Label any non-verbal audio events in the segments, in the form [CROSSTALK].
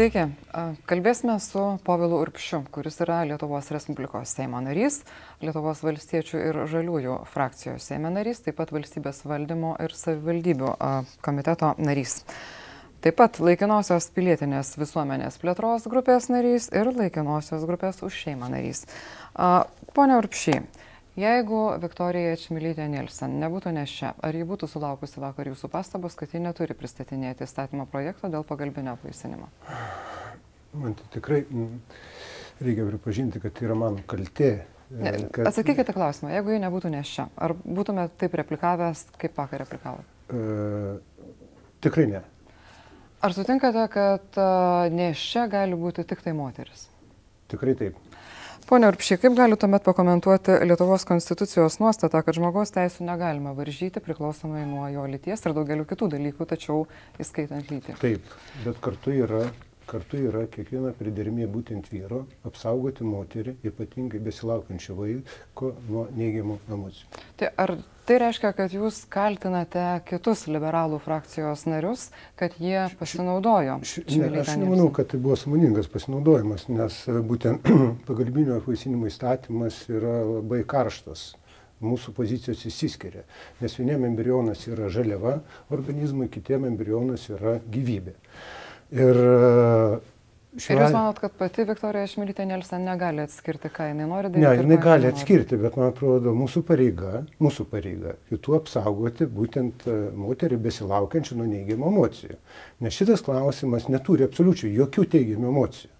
Sveiki. Kalbėsime su Povilu Urpšiu, kuris yra Lietuvos Respublikos Seimo narys, Lietuvos valstiečių ir žaliųjų frakcijos Seimo narys, taip pat valstybės valdymo ir savivaldybių komiteto narys. Taip pat laikinosios pilietinės visuomenės plėtros grupės narys ir laikinosios grupės už šeimą narys. Pone Urpšiai, Jeigu Viktorija Čmilytė Nielsen nebūtų nešia, ar ji būtų sulaukusi vakar jūsų pastabos, kad ji neturi pristatinėti įstatymo projekto dėl pagalbinio apvaisinimo? Man tai tikrai reikia pripažinti, kad tai yra mano kaltė. Ne, kad... Atsakykite klausimą, jeigu ji nebūtų nešia, ar būtumėte taip replikavęs, kaip vakar replikavo? E, tikrai ne. Ar sutinkate, kad uh, nešia gali būti tik tai moteris? Tikrai taip. Pone Urpšiai, kaip gali tuomet pakomentuoti Lietuvos konstitucijos nuostatą, kad žmogaus teisų negalima varžyti priklausomai nuo jo lyties ir daugeliu kitų dalykų, tačiau įskaitant lytį? Taip, bet kartu yra kartu yra kiekviena pridermė būtent vyro apsaugoti moterį, ypatingai besilaukiančią vaiko nuo neigiamų emocijų. Tai ar tai reiškia, kad jūs kaltinate kitus liberalų frakcijos narius, kad jie pasinaudojo? Š, ne, aš nemanau, kad tai buvo samoningas pasinaudojimas, nes e, būtent [CLEARS THROAT] pagalbinio apvaisinimo įstatymas yra labai karštas mūsų pozicijos įsiskiria. Nes vieniem embrionas yra žaliava organizmui, kitiem embrionas yra gyvybė. Ir Šiuo... Ir jūs manot, kad pati Viktorija Šmilytė Nelsen negali atskirti, ką jinai nori daryti? Ne, jinai gali atskirti, bet man atrodo, mūsų pareiga, mūsų pareiga, kitų apsaugoti būtent e, moterį besilaukiančią nuo neigiamų emocijų. Nes šitas klausimas neturi absoliučiai jokių teigiamų emocijų.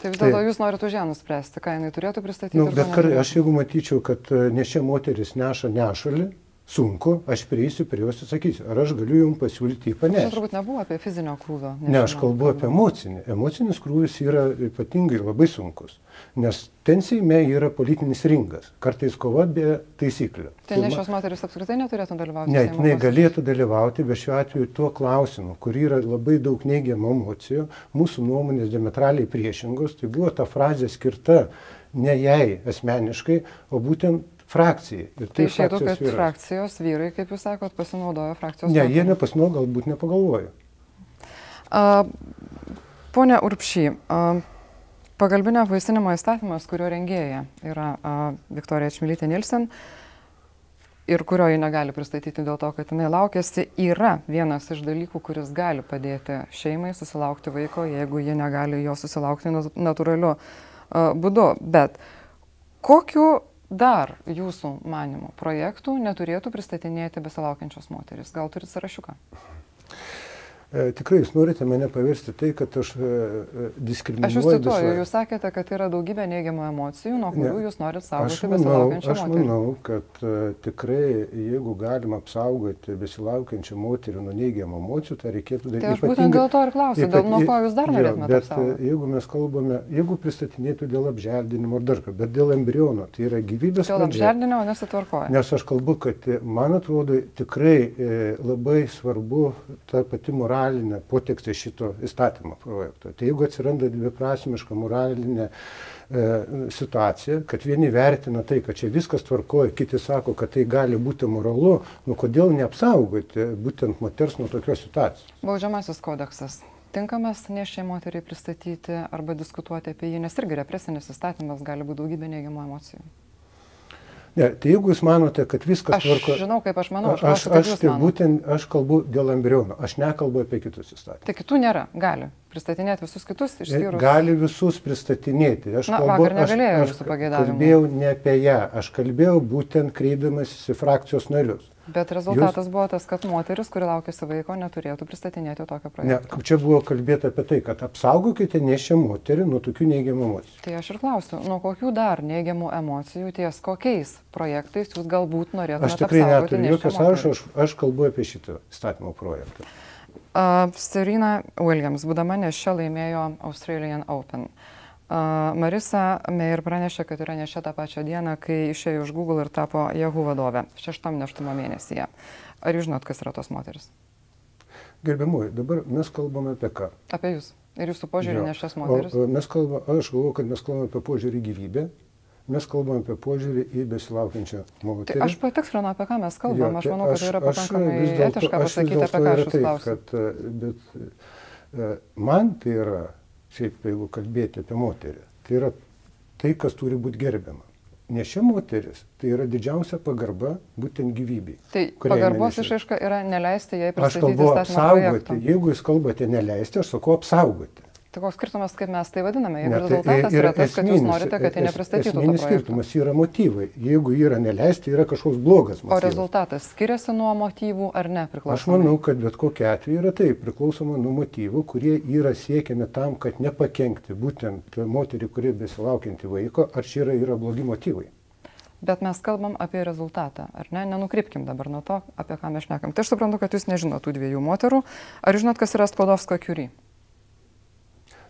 Tai vis dėlto tai, jūs norite už ją nuspręsti, ką jinai turėtų pristatyti. Nu, bet kar, aš jeigu matyčiau, kad e, nešia moteris neša nešalį, sunku, aš prieisiu prie jos ir sakysiu, ar aš galiu jums pasiūlyti jį panešti. Tai turbūt nebuvo apie fizinio krūvio. Ne, aš kalbu krūvio. apie emocinį. Emocinis krūvis yra ypatingai labai sunkus, nes ten Seime yra politinis ringas, kartais kova be taisyklių. Tai ne šios moteris apskritai neturėtų dalyvauti? Ne, jinai galėtų dalyvauti, bet šiuo atveju tuo klausimu, kur yra labai daug neigiamų emocijų, mūsų nuomonės diametraliai priešingos, tai buvo ta frazė skirta ne jai asmeniškai, o būtent frakcijai. Ir tai išėtų, kad vyras. frakcijos vyrai, kaip jūs sakot, pasinaudojo frakcijos. Ne, jie nepasinaudojo, galbūt nepagalvojo. Pone Urpšy, pagalbinio vaisinimo įstatymas, kurio rengėja yra a, Viktorija Čmilytė Nilsen ir kurio ji negali pristatyti dėl to, kad jinai laukėsi, yra vienas iš dalykų, kuris gali padėti šeimai susilaukti vaiko, jeigu ji negali jo susilaukti natūraliu a, būdu. Bet kokiu dar jūsų manimų projektų neturėtų pristatinėti besilaukiančios moteris? Gal turit sąrašiuką? E, tikrai jūs norite mane paversti tai, kad aš e, e diskriminuoju. Aš jūs cituoju, jūs sakėte, kad yra daugybė neigiamų emocijų, nuo kurių ne, jūs norite saugoti besilaukiančią moterį. Aš manau, kad tikrai, jeigu galima apsaugoti besilaukiančią moterį nuo neigiamų emocijų, tai reikėtų daryti. Tai aš būtent dėl to ir klausiu, ypat, dėl nuo ko jūs dar norėtumėte. Bet apsaugoti? Jeigu mes kalbame, jeigu pristatinėtų dėl apželdinimo ar dar ką, bet dėl embriono, tai yra gyvybės. Dėl apželdinimo nesitvarkoja. Nes aš kalbu, kad man atrodo tikrai labai svarbu ta pati moralė moralinę potekstę šito įstatymo projekto. Tai jeigu atsiranda dviprasmiška moralinė e, situacija, kad vieni vertina tai, kad čia viskas tvarkoja, kiti sako, kad tai gali būti moralu, nu kodėl neapsaugoti būtent moters nuo tokios situacijos? Baudžiamasis kodeksas. Tinkamas nešiai moteriai pristatyti arba diskutuoti apie jį, nes irgi represinis įstatymas gali būti daugybė neigiamų emocijų. Ne, tai jeigu jūs manote, kad viskas aš tvarko... Aš žinau, kaip aš manau, aš, aš, aš, aš tai būtent, aš kalbu dėl embrionų, aš nekalbu apie kitus įstatymus. Tai kitų nėra, gali pristatinėti visus kitus išskyrus. Gali visus pristatinėti. Aš, Na, kalbu, aš, aš, kalbėjau ne apie ją, aš kalbėjau būtent kreipdamas į frakcijos narius. Bet rezultatas Jūs... buvo tas, kad moteris, kuri laukėsi vaiko, neturėtų pristatinėti tokio projekto. Ne, čia buvo kalbėta apie tai, kad apsaugokite nešią moterį nuo tokių neigiamų emocijų. Tai aš ir klausiu, nuo kokių dar neigiamų emocijų ties kokiais projektais jūs galbūt norėtumėte? Aš tikrai neturiu jokio sąrašo, aš, aš kalbu apie šitą įstatymo projektą. Uh, Serena Williams, būdama nešia, laimėjo Australian Open. Uh, Marisa Meir pranešė, kad yra nešia tą pačią dieną, kai išėjo iš Google ir tapo Yahoo vadovė, šeštam neštumo mėnesyje. Ar jūs žinot, kas yra tos moteris? Gerbiamuoju, dabar mes kalbame apie ką? Apie jūs ir jūsų požiūrį nešias moteris. O, mes kalbame, aš galvoju, kad mes kalbame apie požiūrį gyvybę, mes kalbame apie požiūrį į besilaukiančią moterį. Tai aš patikslinu, apie ką mes kalbame. Aš manau, kad tai yra pakankamai etiška pasakyti, apie ką aš klausiu. Bet, bet man tai yra šiaip jeigu kalbėti apie moterį. Tai yra tai, kas turi būti gerbiama. Nešia moteris, tai yra didžiausia pagarba būtent gyvybei. Tai pagarbos išaiška yra neleisti jai Aš pristatyti kalbu įstatymo apsaugoti. projekto. Jeigu jūs kalbate neleisti, aš sakau apsaugoti. Tai koks skirtumas, kaip mes tai vadiname? Jeigu Ne, tai rezultatas yra yra tas, kad jūs esminis- norite, kad es- nepristatytų Esminis skirtumas yra motyvai. Jeigu yra neleisti, yra kažkoks blogas O motyvas. rezultatas skiriasi nuo motyvų ar ne Aš priklausomai? manau, kad bet kokia atveju yra taip, priklausoma nuo motyvų, kurie yra siekiami tam, kad nepakenkti būtent moterį, kuri besilaukianti vaiko, ar čia yra, yra blogi motyvai. Bet mes kalbam apie rezultatą, ar ne? Nenukrypkim dabar nuo to, apie ką mes šnekam. Tai aš suprantu, kad jūs nežinot tų dviejų moterų. Ar žinot, kas yra Sklodovska Kiury?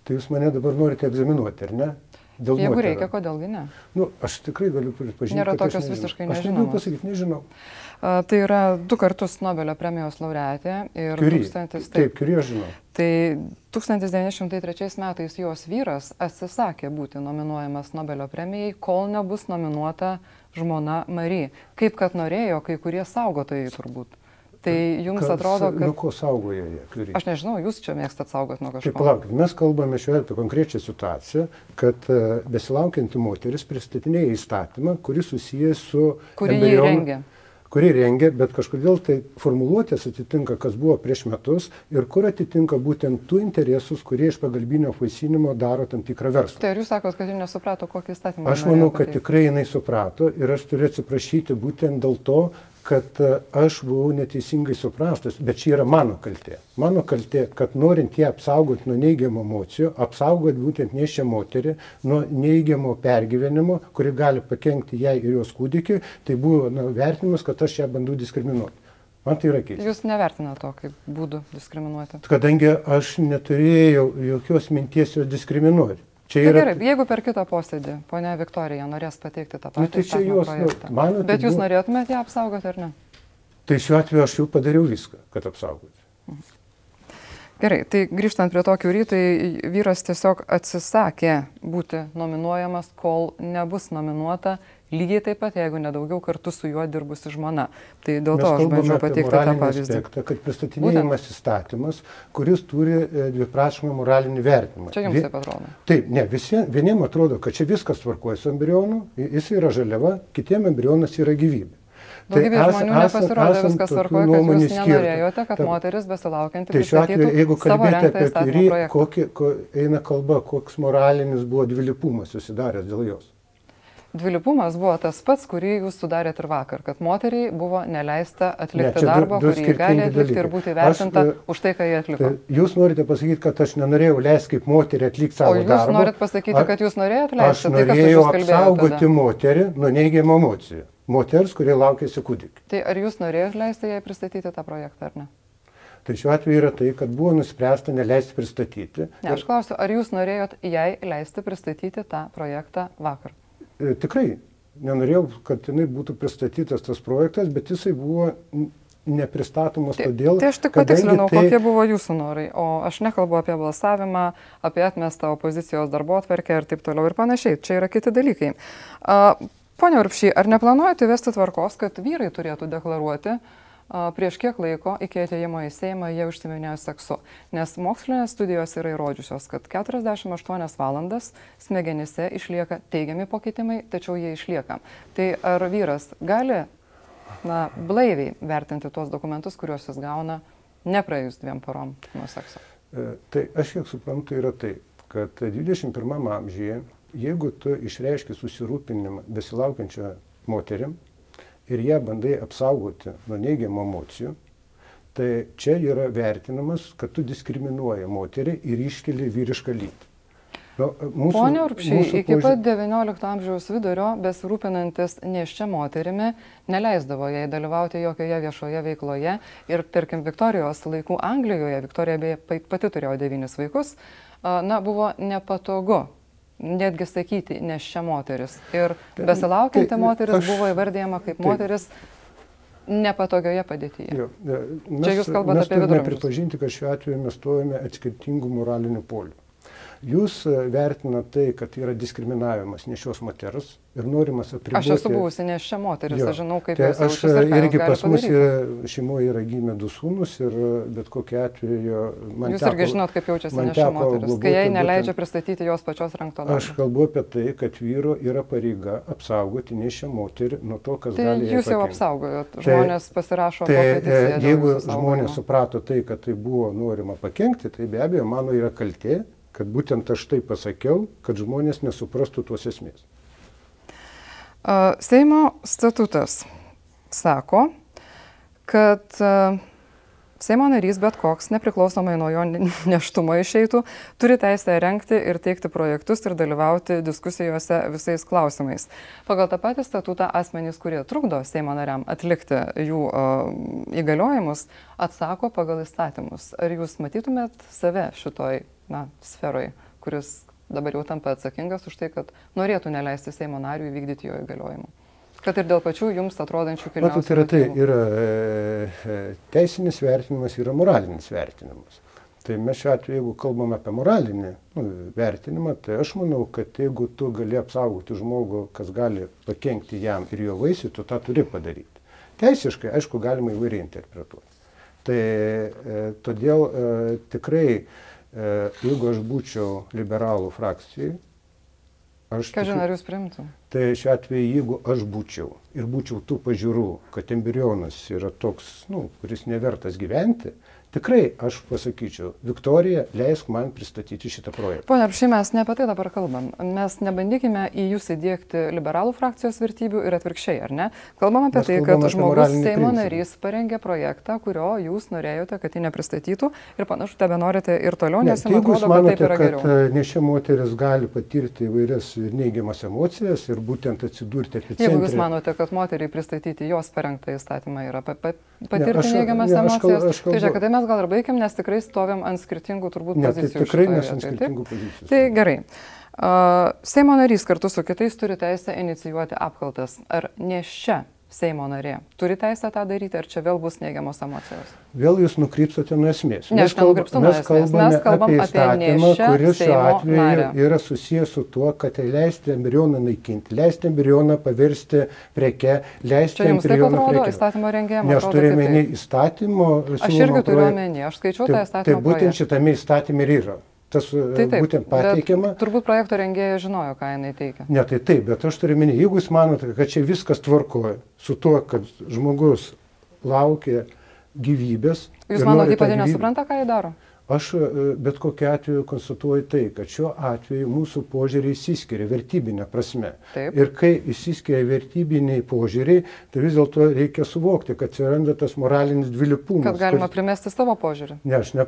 Tai jūs mane dabar norite egzaminuoti, ar ne? Dėl Jeigu moterų. reikia, kodėlgi ne? Nu, aš tikrai galiu pripažinti. Nėra tokios nežinau. visiškai Aš negaliu nežinomos. pasakyti, nežinau. A, Tai yra du kartus Nobelio premijos laureatė ir Kiury. tūkstantis. Taip, kurį aš žinau. Tai 1903 metais jos vyras atsisakė būti nominuojamas Nobelio premijai, kol nebus nominuota žmona Mary. Kaip kad norėjo kai kurie saugotojai turbūt. Tai jums Kas- atrodo, kad... ko saugoja jie, kurį? Aš nežinau, jūs čia mėgstat saugot nuo kažko. palaukit, mes kalbame šiuo atveju konkrečią situaciją, kad e, besilaukianti moteris pristatinėja įstatymą, kuris susijęs su... Kurį jį rengia. Kurį rengia, bet kažkodėl tai formuluotės atitinka, kas buvo prieš metus ir kur atitinka būtent tų interesus, kurie iš pagalbinio vaisinimo daro tam tikrą verslą. Tai ar jūs sakot, kad ji nesuprato, kokį įstatymą? Aš manau, kad tikrai jinai suprato ir aš turiu atsiprašyti būtent dėl to, kad e, aš buvau neteisingai suprastas, bet čia yra mano kaltė. Mano kaltė, kad norint ją apsaugoti nuo neigiamų emocijų, apsaugoti būtent nešia moterį nuo neigiamo pergyvenimo, kuri gali pakengti jai ir jos kūdikiui, tai buvo na, vertinimas, kad aš ją bandau diskriminuoti. Man tai yra keista. Jūs nevertinate to kaip būdų diskriminuoti. Kadangi aš neturėjau jokios minties jos diskriminuoti. Čia Tai yra gerai, jeigu per kitą posėdį ponia Viktorija norės pateikti tą patį Nu, tai čia jos, nu, mano tai Bet jūs norėtumėte ją apsaugoti ar ne? Tai šiuo atveju aš jau padariau viską, kad apsaugoti. Gerai, tai grįžtant prie tokių rytų, tai vyras tiesiog atsisakė būti nominuojamas, kol nebus nominuota, lygiai taip pat, jeigu nedaugiau kartu su juo dirbusi žmona. Tai dėl Mes to aš bandžiau pateikti tą pavyzdį. aspektą, kad pristatinėjimas įstatymas, kuris turi e, dviprasmį moralinį vertinimą. Čia jums taip atrodo. Taip, ne, visi, vieniem atrodo, kad čia viskas tvarkuoja su embrionu, jis yra žaliava, kitiem embrionas yra gyvybė. Daugybė Tai žmonių nepasirodė viskas tokių tvarkoja, kad jūs nenorėjote, kad Ta- moteris besilaukianti Tai šiuo atveju, jeigu kalbėti apie kurį, kokį, ko, eina kalba, koks moralinis buvo dvilypumas susidaręs dėl jos. Dvilypumas buvo tas pats, kurį jūs sudarėt ir vakar, kad moteriai buvo neleista atlikti du- darbo, du kurį ji gali atlikti ir dalykai. būti Aš, vertinta e, už tai, ką jie atliko. Tai jūs norite pasakyti, kad aš nenorėjau leisti kaip moterį atlikti O savo jūs darbą. norit pasakyti, A- kad jūs norėjote Aš leisti tai, kas už norėjau kalbėjo. apsaugoti tada? moterį nuo neigiamų emocijų. Moters, kurie laukėsi kūdikį. Tai ar jūs norėjote leisti jai pristatyti tą projektą ar ne? Tai šiuo atveju yra tai, kad buvo nuspręsta neleisti pristatyti. Ne, aš klausiu, ar jūs norėjot jai leisti pristatyti tą projektą vakar? E, tikrai nenorėjau, kad jinai būtų pristatytas tas projektas, bet jisai buvo nepristatomas Tai, todėl, tai aš tik patikslinau, tai- kokie buvo jūsų norai, o aš nekalbu apie balsavimą, apie atmestą opozicijos darbo atverkę ir taip toliau ir panašiai. Čia yra kiti dalykai. Pone Urpšy, ar neplanuojate įvesti tvarkos, kad vyrai turėtų deklaruoti, a, prieš kiek laiko iki ateimo į Seimą jie užsiminėjo seksu? Nes mokslinės studijos yra įrodžiusios, kad 48 valandas smegenyse išlieka teigiami pokytimai, tačiau jie išlieka. Tai ar vyras gali na, blaiviai vertinti tuos dokumentus, kuriuos jis gauna nepraėjus dviem parom nuo sekso. E, Tai aš kiek suprantu yra tai, kad 21 amžiuje, jeigu tu išreiški susirūpinimą besilaukiančią moterim ir ją bandai apsaugoti nuo neigiamų emocijų, tai čia yra vertinamas, kad tu diskriminuoji moterį ir iškeli vyrišką lytį. Nu, mūsų- Pone Urpšiai, iki požiū- pat XIX amžiaus vidurio besirūpinantis neščia moterimi neleisdavo jai dalyvauti jokioje viešoje veikloje ir, tarkim, Viktorijos laikų Anglijoje, Viktorija pati turėjo devynis vaikus, na, buvo nepatogu netgi sakyti neščia moteris. Ir besilaukianti moteris aš- buvo įvardyjama kaip taip. moteris nepatogioje padėtyje. Jo, e, mes, Čia jūs kalbat mes apie turime viduramžius. pripažinti, kad šiuo atveju mes stovime atskirtingų moralinių polių. Jūs e, vertinate tai, kad yra diskriminavimas nešios moters ir norimas apriboti. Aš esu buvusi nešia moteris, aš žinau, kaip tai jūs aš irgi pas mus yra, šeimoje yra gimę du sūnus ir bet kokiu atveju man Jūs teko, irgi žinot, kaip jaučiasi nešia moteris, kai jai neleidžia pristatyti jos pačios rankto darbo. Aš kalbu apie tai, kad vyro yra pareiga apsaugoti nešia moterį nuo to, kas tai gali. Jūs jau apsaugojot, žmonės tai, pasirašo. Tai e, jeigu žmonės suprato tai, kad tai buvo norima pakengti, tai be abejo mano yra kaltė, kad būtent aš tai pasakiau, kad žmonės nesuprastų tos esmės. Seimo statutas sako, kad Seimo narys bet koks, nepriklausomai nuo jo neštumo išeitų, turi teisę renkti ir teikti projektus ir dalyvauti diskusijose visais klausimais. Pagal tą patį statutą asmenys, kurie trukdo Seimo nariam atlikti jų uh, įgaliojimus, atsako pagal įstatymus. Ar jūs matytumėt save šitoj na, sferoj, kuris dabar jau tampa atsakingas už tai, kad norėtų neleisti Seimo narių įvykdyti jo įgaliojimų. Kad ir dėl pačių jums atrodančių kilnių. Matot, yra tai, yra e, teisinis vertinimas, yra moralinis vertinimas. Tai mes šiuo atveju, jeigu kalbame apie moralinį nu, vertinimą, tai aš manau, kad jeigu tu gali apsaugoti žmogų, kas gali pakengti jam ir jo vaisiui, tu tą turi padaryti. Teisiškai, aišku, galima įvairiai interpretuoti. Tai e, todėl e, tikrai e, E, jeigu aš būčiau liberalų frakcijai, aš... Ką žinai, ar jūs primtum? Tai šiuo atveju, jeigu aš būčiau ir būčiau tų pažiūrų, kad embrionas yra toks, nu, kuris nevertas gyventi, Tikrai aš pasakyčiau, Viktorija, leisk man pristatyti šitą projektą. Pone Aršy, mes ne apie tai dabar kalbam. Mes nebandykime į jūs įdėkti liberalų frakcijos vertybių ir atvirkščiai, ar ne? Kalbam apie mes tai, kad žmogus Seimo narys parengė projektą, kurio jūs norėjote, kad jį nepristatytų ir panašu, tebe norite ir toliau, nes ne, tai jums atrodo, manote, kad taip yra geriau. Kad e, nešia moteris gali patirti įvairias neigiamas emocijas ir būtent atsidurti epicentre. Jeigu jūs manote, kad moteriai pristatyti jos parengtą įstatymą yra pa, pa, patirti neigiamas ne, emocijas, aš kal, aš kalbu, tai žiūrėk, mes gal ir baigiam, nes tikrai stovim ant skirtingų turbūt ne, pozicijų. Tai tikrai mes ant skirtingų pozicijų. Tai gerai. Uh, Seimo narys kartu su kitais turi teisę inicijuoti apkaltas. Ar ne čia Seimo narė turi teisę tą daryti, ar čia vėl bus neigiamos emocijos? Vėl jūs nukrypstate nuo esmės. Ne, mes, kalb, mes, kalbame mes kalbam apie įstatymą, kuris šiuo atveju narę. yra susijęs su tuo, kad tai leisti embrioną naikinti, leisti embrioną paversti preke, leisti čia embrioną prekiauti. Įstatymo rengėjimo. Ne, aš turiu omeny įstatymo. Aš irgi turiu omeny, aš skaičiau tą įstatymą. Tai būtent šitame įstatymė ir yra tas e, tai taip, būtent pateikiama. Turbūt projekto rengėjai žinojo, ką jinai teikia. Ne, tai taip, bet aš turiu minėti, jeigu jūs manote, kad čia viskas tvarkoja su tuo, kad žmogus laukia gyvybės. Jūs manote, jie pati nesupranta, ką jie daro? Aš e, bet kokiu atveju konstatuoju tai, kad šiuo atveju mūsų požiūriai įsiskiria vertybinė prasme. Taip. Ir kai įsiskiria vertybiniai požiūriai, tai vis dėlto reikia suvokti, kad atsiranda tas moralinis dvilypumas. Kad galima kur... primesti savo požiūrį. Ne, aš ne,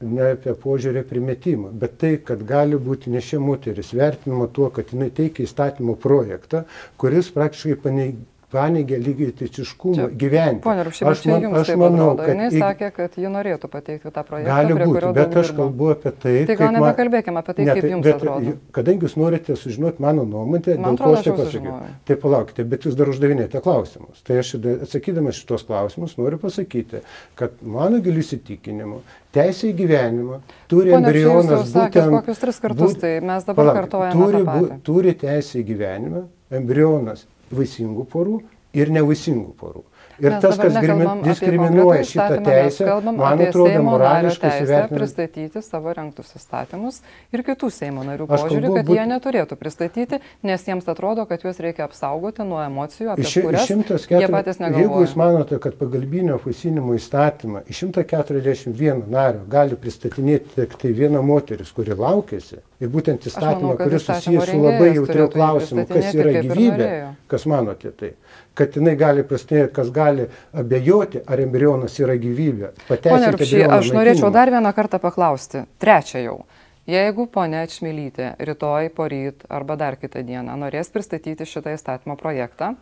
ne apie požiūrį primetimą, bet tai, kad gali būti nešia moteris vertinama tuo, kad jinai teikia įstatymo projektą, kuris praktiškai paneigia paneigia lygiai teisiškumą gyventi. Pone Rupšė, aš, man, aš manau, atrodo. kad... Jis sakė, kad ji norėtų pateikti tą projektą. Gali būti, bet aš kalbu apie tai. Tai gal nebekalbėkime apie tai, ne, kaip tai, jums bet, atrodo. Kadangi jūs norite sužinoti mano nuomonę, man dėl ko aš tai pasakiau. Tai palaukite, bet jūs dar uždavinėte klausimus. Tai aš atsakydamas šitos klausimus noriu pasakyti, kad mano giliu įsitikinimu teisė į gyvenimą turi Pone, embrionas būtent... Sakėt, kokius tris kartus, būt, tai mes dabar palauk, kartuojame. Turi, bu, turi teisę į gyvenimą, embrionas vaisingų porų ir nevaisingų porų. Ir Mes tas, kas diskriminuoja šitą teisę, man atrodo, morališkai įvertinti. pristatyti savo renktus įstatymus ir kitų Seimo narių požiūrį, kad būt... jie neturėtų pristatyti, nes jiems atrodo, kad juos reikia apsaugoti nuo emocijų, apie iš, kurias 104, jie patys negalvoja. Jeigu jūs manote, kad pagalbinio apvaisinimo įstatymą iš 141 nario gali pristatinėti tik tai viena moteris, kuri laukėsi, ir būtent įstatymą, kuris susijęs su labai jautriu klausimu, kas yra gyvybė, kas manote tai kad jinai gali prasidėti, kas gali abejoti, ar embrionas yra gyvybė. Pone Rupšy, aš norėčiau dar vieną kartą paklausti, trečią jau. Jeigu ponia Čmilytė rytoj, poryt arba dar kitą dieną norės pristatyti šitą įstatymo projektą,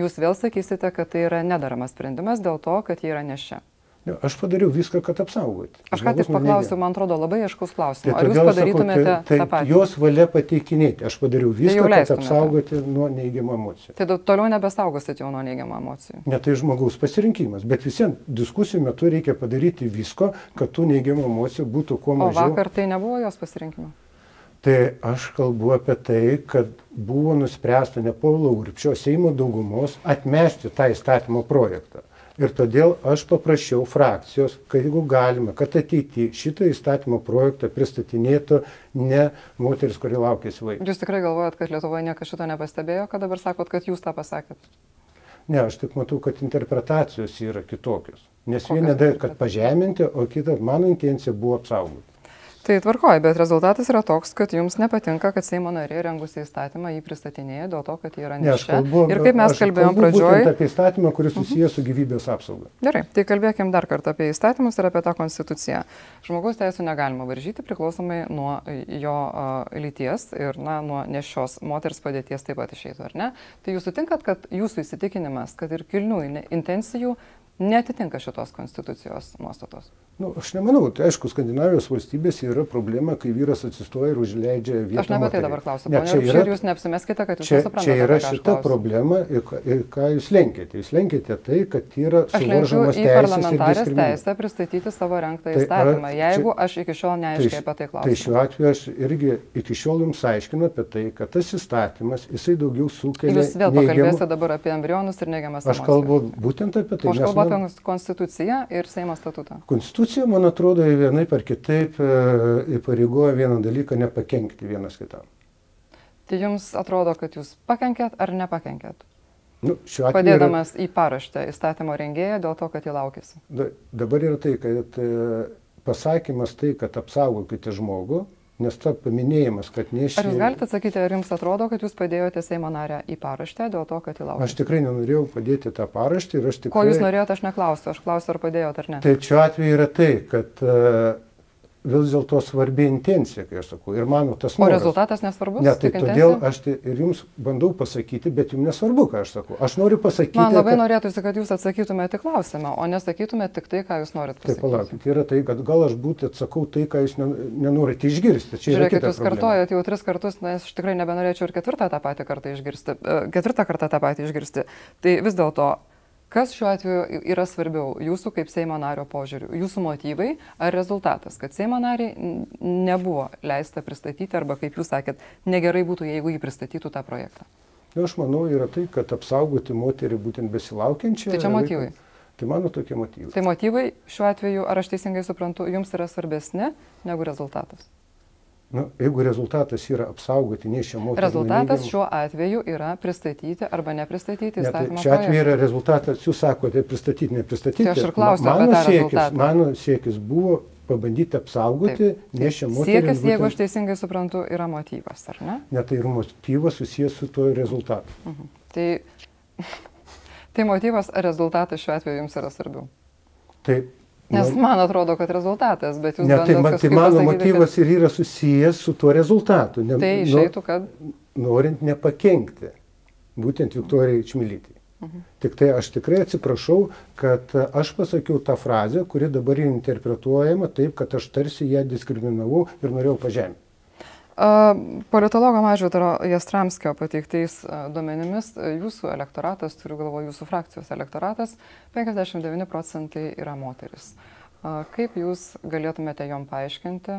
jūs vėl sakysite, kad tai yra nedaramas sprendimas dėl to, kad jie yra nešia. Aš padariau viską, kad apsaugoti. Aš ką tik paklausiu, man atrodo, labai aiškus klausimas. Tai Ar jūs padarytumėte sakau, tai, tai tą patį? Jos valia pateikinėti. Aš padariau tai viską, tai kad apsaugoti nuo neigiamų emocijų. Tai toliau nebesaugosit jau nuo neigiamų emocijų. Ne, tai žmogaus pasirinkimas. Bet visiems diskusijų metu reikia padaryti visko, kad tų neigiamų emocijų būtų kuo mažiau. O vakar tai nebuvo jos pasirinkimas? Tai aš kalbu apie tai, kad buvo nuspręsta ne Paulo Urpšio Seimo daugumos atmesti tą įstatymo projektą. Ir todėl aš paprašiau frakcijos, kad jeigu galima, kad ateityje šitą įstatymo projektą pristatinėtų ne moteris, kuri laukėsi vaikų. Jūs tikrai galvojat, kad Lietuvoje niekas šito nepastebėjo, kad dabar sakot, kad jūs tą pasakėt? Ne, aš tik matau, kad interpretacijos yra kitokios. Nes viena tai, kad pažeminti, o kita, mano intencija buvo apsaugoti. Tai tvarkoja, bet rezultatas yra toks, kad jums nepatinka, kad Seimo narė rengusi įstatymą jį pristatinėja dėl to, kad jie yra nešia. Ir kaip mes kalbėjom pradžioje. apie įstatymą, kuris mhm. susijęs su gyvybės apsauga. Gerai, tai kalbėkim dar kartą apie įstatymus ir apie tą konstituciją. Žmogaus teisų negalima varžyti priklausomai nuo jo uh, lyties ir na, nuo nešios moters padėties taip pat išeitų, ar ne? Tai jūs sutinkat, kad jūsų įsitikinimas, kad ir kilnių intencijų netitinka šitos konstitucijos nuostatos? Nu, aš nemanau, tai aišku, Skandinavijos valstybės yra problema, kai vyras atsistoja ir užleidžia vietą. Aš ne apie tai dabar klausiu, ne, čia yra, jūs neapsimeskite, kad jūs čia, nesuprantate. Čia yra šita problema ir, ir ką jūs lenkėte. Jūs lenkėte tai, kad yra suvaržomas teisės. Aš parlamentarės teisę pristatyti savo renktą tai įstatymą, jeigu čia, aš iki šiol neaiškiai tai, apie tai klausiu. Tai šiuo atveju aš irgi iki šiol jums aiškinu apie tai, kad tas įstatymas, jisai daugiau sukelia. Jūs vėl pakalbėsite dabar apie embrionus ir neigiamas. Aš kalbu būtent apie tai. Aš kalbu apie Konstituciją ir Seimo statutą. Konstitucija, man atrodo, vienaip ar kitaip e, įpareigoja vieną dalyką - nepakenkti vienas kitam. Tai jums atrodo, kad jūs pakenkėt ar nepakenkėt? Nu, Padėdamas yra... į paraštę įstatymo rengėją dėl to, kad jį laukėsi. Da, dabar yra tai, kad e, pasakymas tai, kad apsaugokite žmogų, Nes ta paminėjimas, kad nešė... Ar jūs galite atsakyti, ar jums atrodo, kad jūs padėjote Seimo narę į paraštę dėl to, kad įlaukė? Aš tikrai nenorėjau padėti tą paraštę ir aš tikrai... Ko jūs norėjote, aš neklausiu, aš klausiu, ar padėjote ar ne. Tai šiuo atveju yra tai, kad uh, vis dėlto svarbi intencija, kai aš sakau. Ir mano tas noras. O rezultatas nesvarbus? Ne, tai todėl aš tai ir jums bandau pasakyti, bet jums nesvarbu, ką aš sakau. Aš noriu pasakyti. Man labai kad... norėtųsi, kad jūs atsakytumėte klausimą, o nesakytumėte tik tai, ką jūs norite pasakyti. Taip, palaukit, yra tai, kad gal aš būtent atsakau tai, ką jūs nenorite išgirsti. Čia Žiūrėkit, jūs kartojat jau tris kartus, nes aš tikrai nebenorėčiau ir ketvirtą tą patį kartą išgirsti. E, ketvirtą kartą tą patį išgirsti. Tai vis dėlto Kas šiuo atveju yra svarbiau jūsų kaip Seimo nario požiūriu? Jūsų motyvai ar rezultatas, kad Seimo nariai nebuvo leista pristatyti arba, kaip jūs sakėt, negerai būtų, jeigu jį pristatytų tą projektą? Na, aš manau, yra tai, kad apsaugoti moterį būtent besilaukiančią. Tai čia motyvai. Tai mano tokie motyvai. Tai motyvai šiuo atveju, ar aš teisingai suprantu, jums yra svarbesni negu rezultatas? Nu, jeigu rezultatas yra apsaugoti nešia moterį. Rezultatas šiuo atveju yra pristatyti arba nepristatyti įstatymą. Ne, tai šiuo atveju yra rezultatas, jūs sakote, pristatyti, nepristatyti. Tai aš ir klausiu mano siekis. Mano siekis buvo pabandyti apsaugoti nešia moterį. Siekis, būtent... jeigu aš teisingai suprantu, yra motyvas, ar ne? Ne, tai ir motyvas susijęs su tuo rezultatu. Uh mhm. -huh. Tai, [LAUGHS] tai motyvas ar rezultatas šiuo atveju jums yra svarbiau? Tai Nes man atrodo, kad rezultatas, bet jūs ne, tai, man, tai mano pasakyti, motyvas kad... ir yra susijęs su tuo rezultatu. Ne, tai išeitų, kad... Norint nepakenkti būtent Viktorijai Čmilytį. Mhm. Tik tai aš tikrai atsiprašau, kad aš pasakiau tą frazę, kuri dabar interpretuojama taip, kad aš tarsi ją diskriminavau ir norėjau pažeminti. Politologo Mažvitaro Jastramskio pateiktais duomenimis jūsų elektoratas, turiu galvo jūsų frakcijos elektoratas, 59 procentai yra moteris. Kaip jūs galėtumėte jom paaiškinti,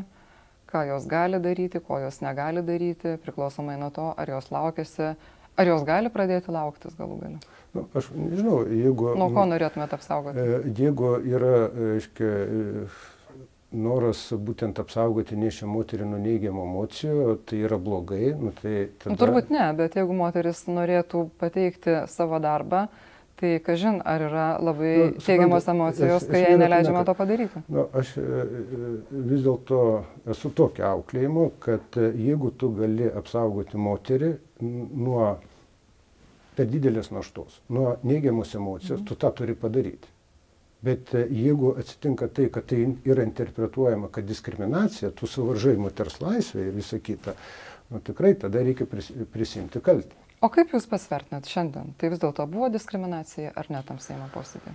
ką jos gali daryti, ko jos negali daryti, priklausomai nuo to, ar jos laukiasi, ar jos gali pradėti lauktis galų gale? Nu, aš nežinau, jeigu... Nuo ko norėtumėte apsaugoti? E, jeigu yra, aiškiai, noras būtent apsaugoti nešę moterį nuo neigiamų emocijų, tai yra blogai. Nu, tai tada... turbūt ne, bet jeigu moteris norėtų pateikti savo darbą, tai kažin, ar yra labai nu, teigiamos emocijos, kai jai neleidžiama to padaryti. Nu, aš e, e, vis dėlto esu tokio auklėjimo, kad e, jeigu tu gali apsaugoti moterį nuo per didelės naštos, nuo neigiamos emocijos, mm. tu tą turi padaryti. Bet e, jeigu atsitinka tai, kad tai yra interpretuojama, kad diskriminacija, tu suvaržai moters laisvę ir visą kitą, nu, tikrai tada reikia prisimti kaltę. O kaip Jūs pasvertinat šiandien? Tai vis dėlto buvo diskriminacija ar ne tam Seimo posėdė?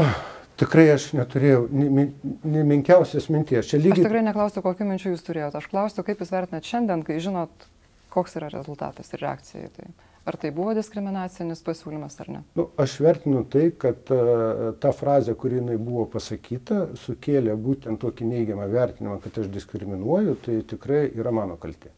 Oh, tikrai aš neturėjau nemenkiausias minties. Lygiai... Aš tikrai neklausiu, kokiu minčiu Jūs turėjote. Aš klausiu, kaip Jūs vertinat šiandien, kai žinot, koks yra rezultatas ir reakcija į tai. Ar tai buvo diskriminacinis pasiūlymas ar ne? Nu, aš vertinu tai, kad uh, ta frazė, kuri jinai buvo pasakyta, sukėlė būtent tokį neigiamą vertinimą, kad aš diskriminuoju, tai tikrai yra mano kaltė.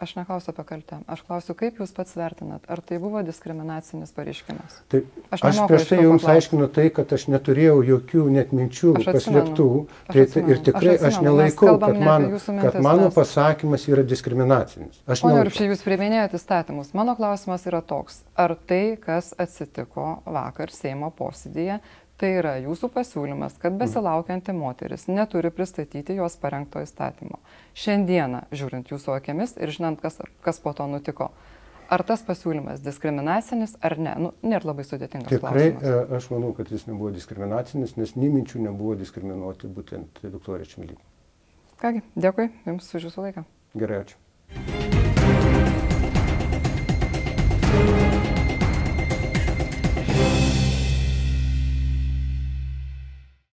Aš neklausiu apie kaltę. Aš klausiu, kaip Jūs pats vertinat, ar tai buvo diskriminacinis pareiškimas? Tai aš, aš prieš tai Jums aiškinu tai, kad aš neturėjau jokių net minčių paslėptų. Tai, tai, ir tikrai aš, aš nelaikau, kad, man, kad mano pasakymas yra diskriminacinis. Aš Pone Rupšiai, Jūs priminėjate įstatymus. Mano klausimas yra toks. Ar tai, kas atsitiko vakar Seimo posėdėje, Tai yra jūsų pasiūlymas, kad besilaukianti moteris neturi pristatyti jos parengto įstatymo. Šiandieną, žiūrint jūsų akimis ir žinant, kas, kas po to nutiko, ar tas pasiūlymas diskriminacinis ar ne? Nu, nėra labai sudėtingas Tikrai, klausimas. Tikrai, aš manau, kad jis nebuvo diskriminacinis, nes nei minčių nebuvo diskriminuoti būtent doktorė Čmilytė. Kągi, dėkui Jums už Jūsų laiką. Gerai, ačiū.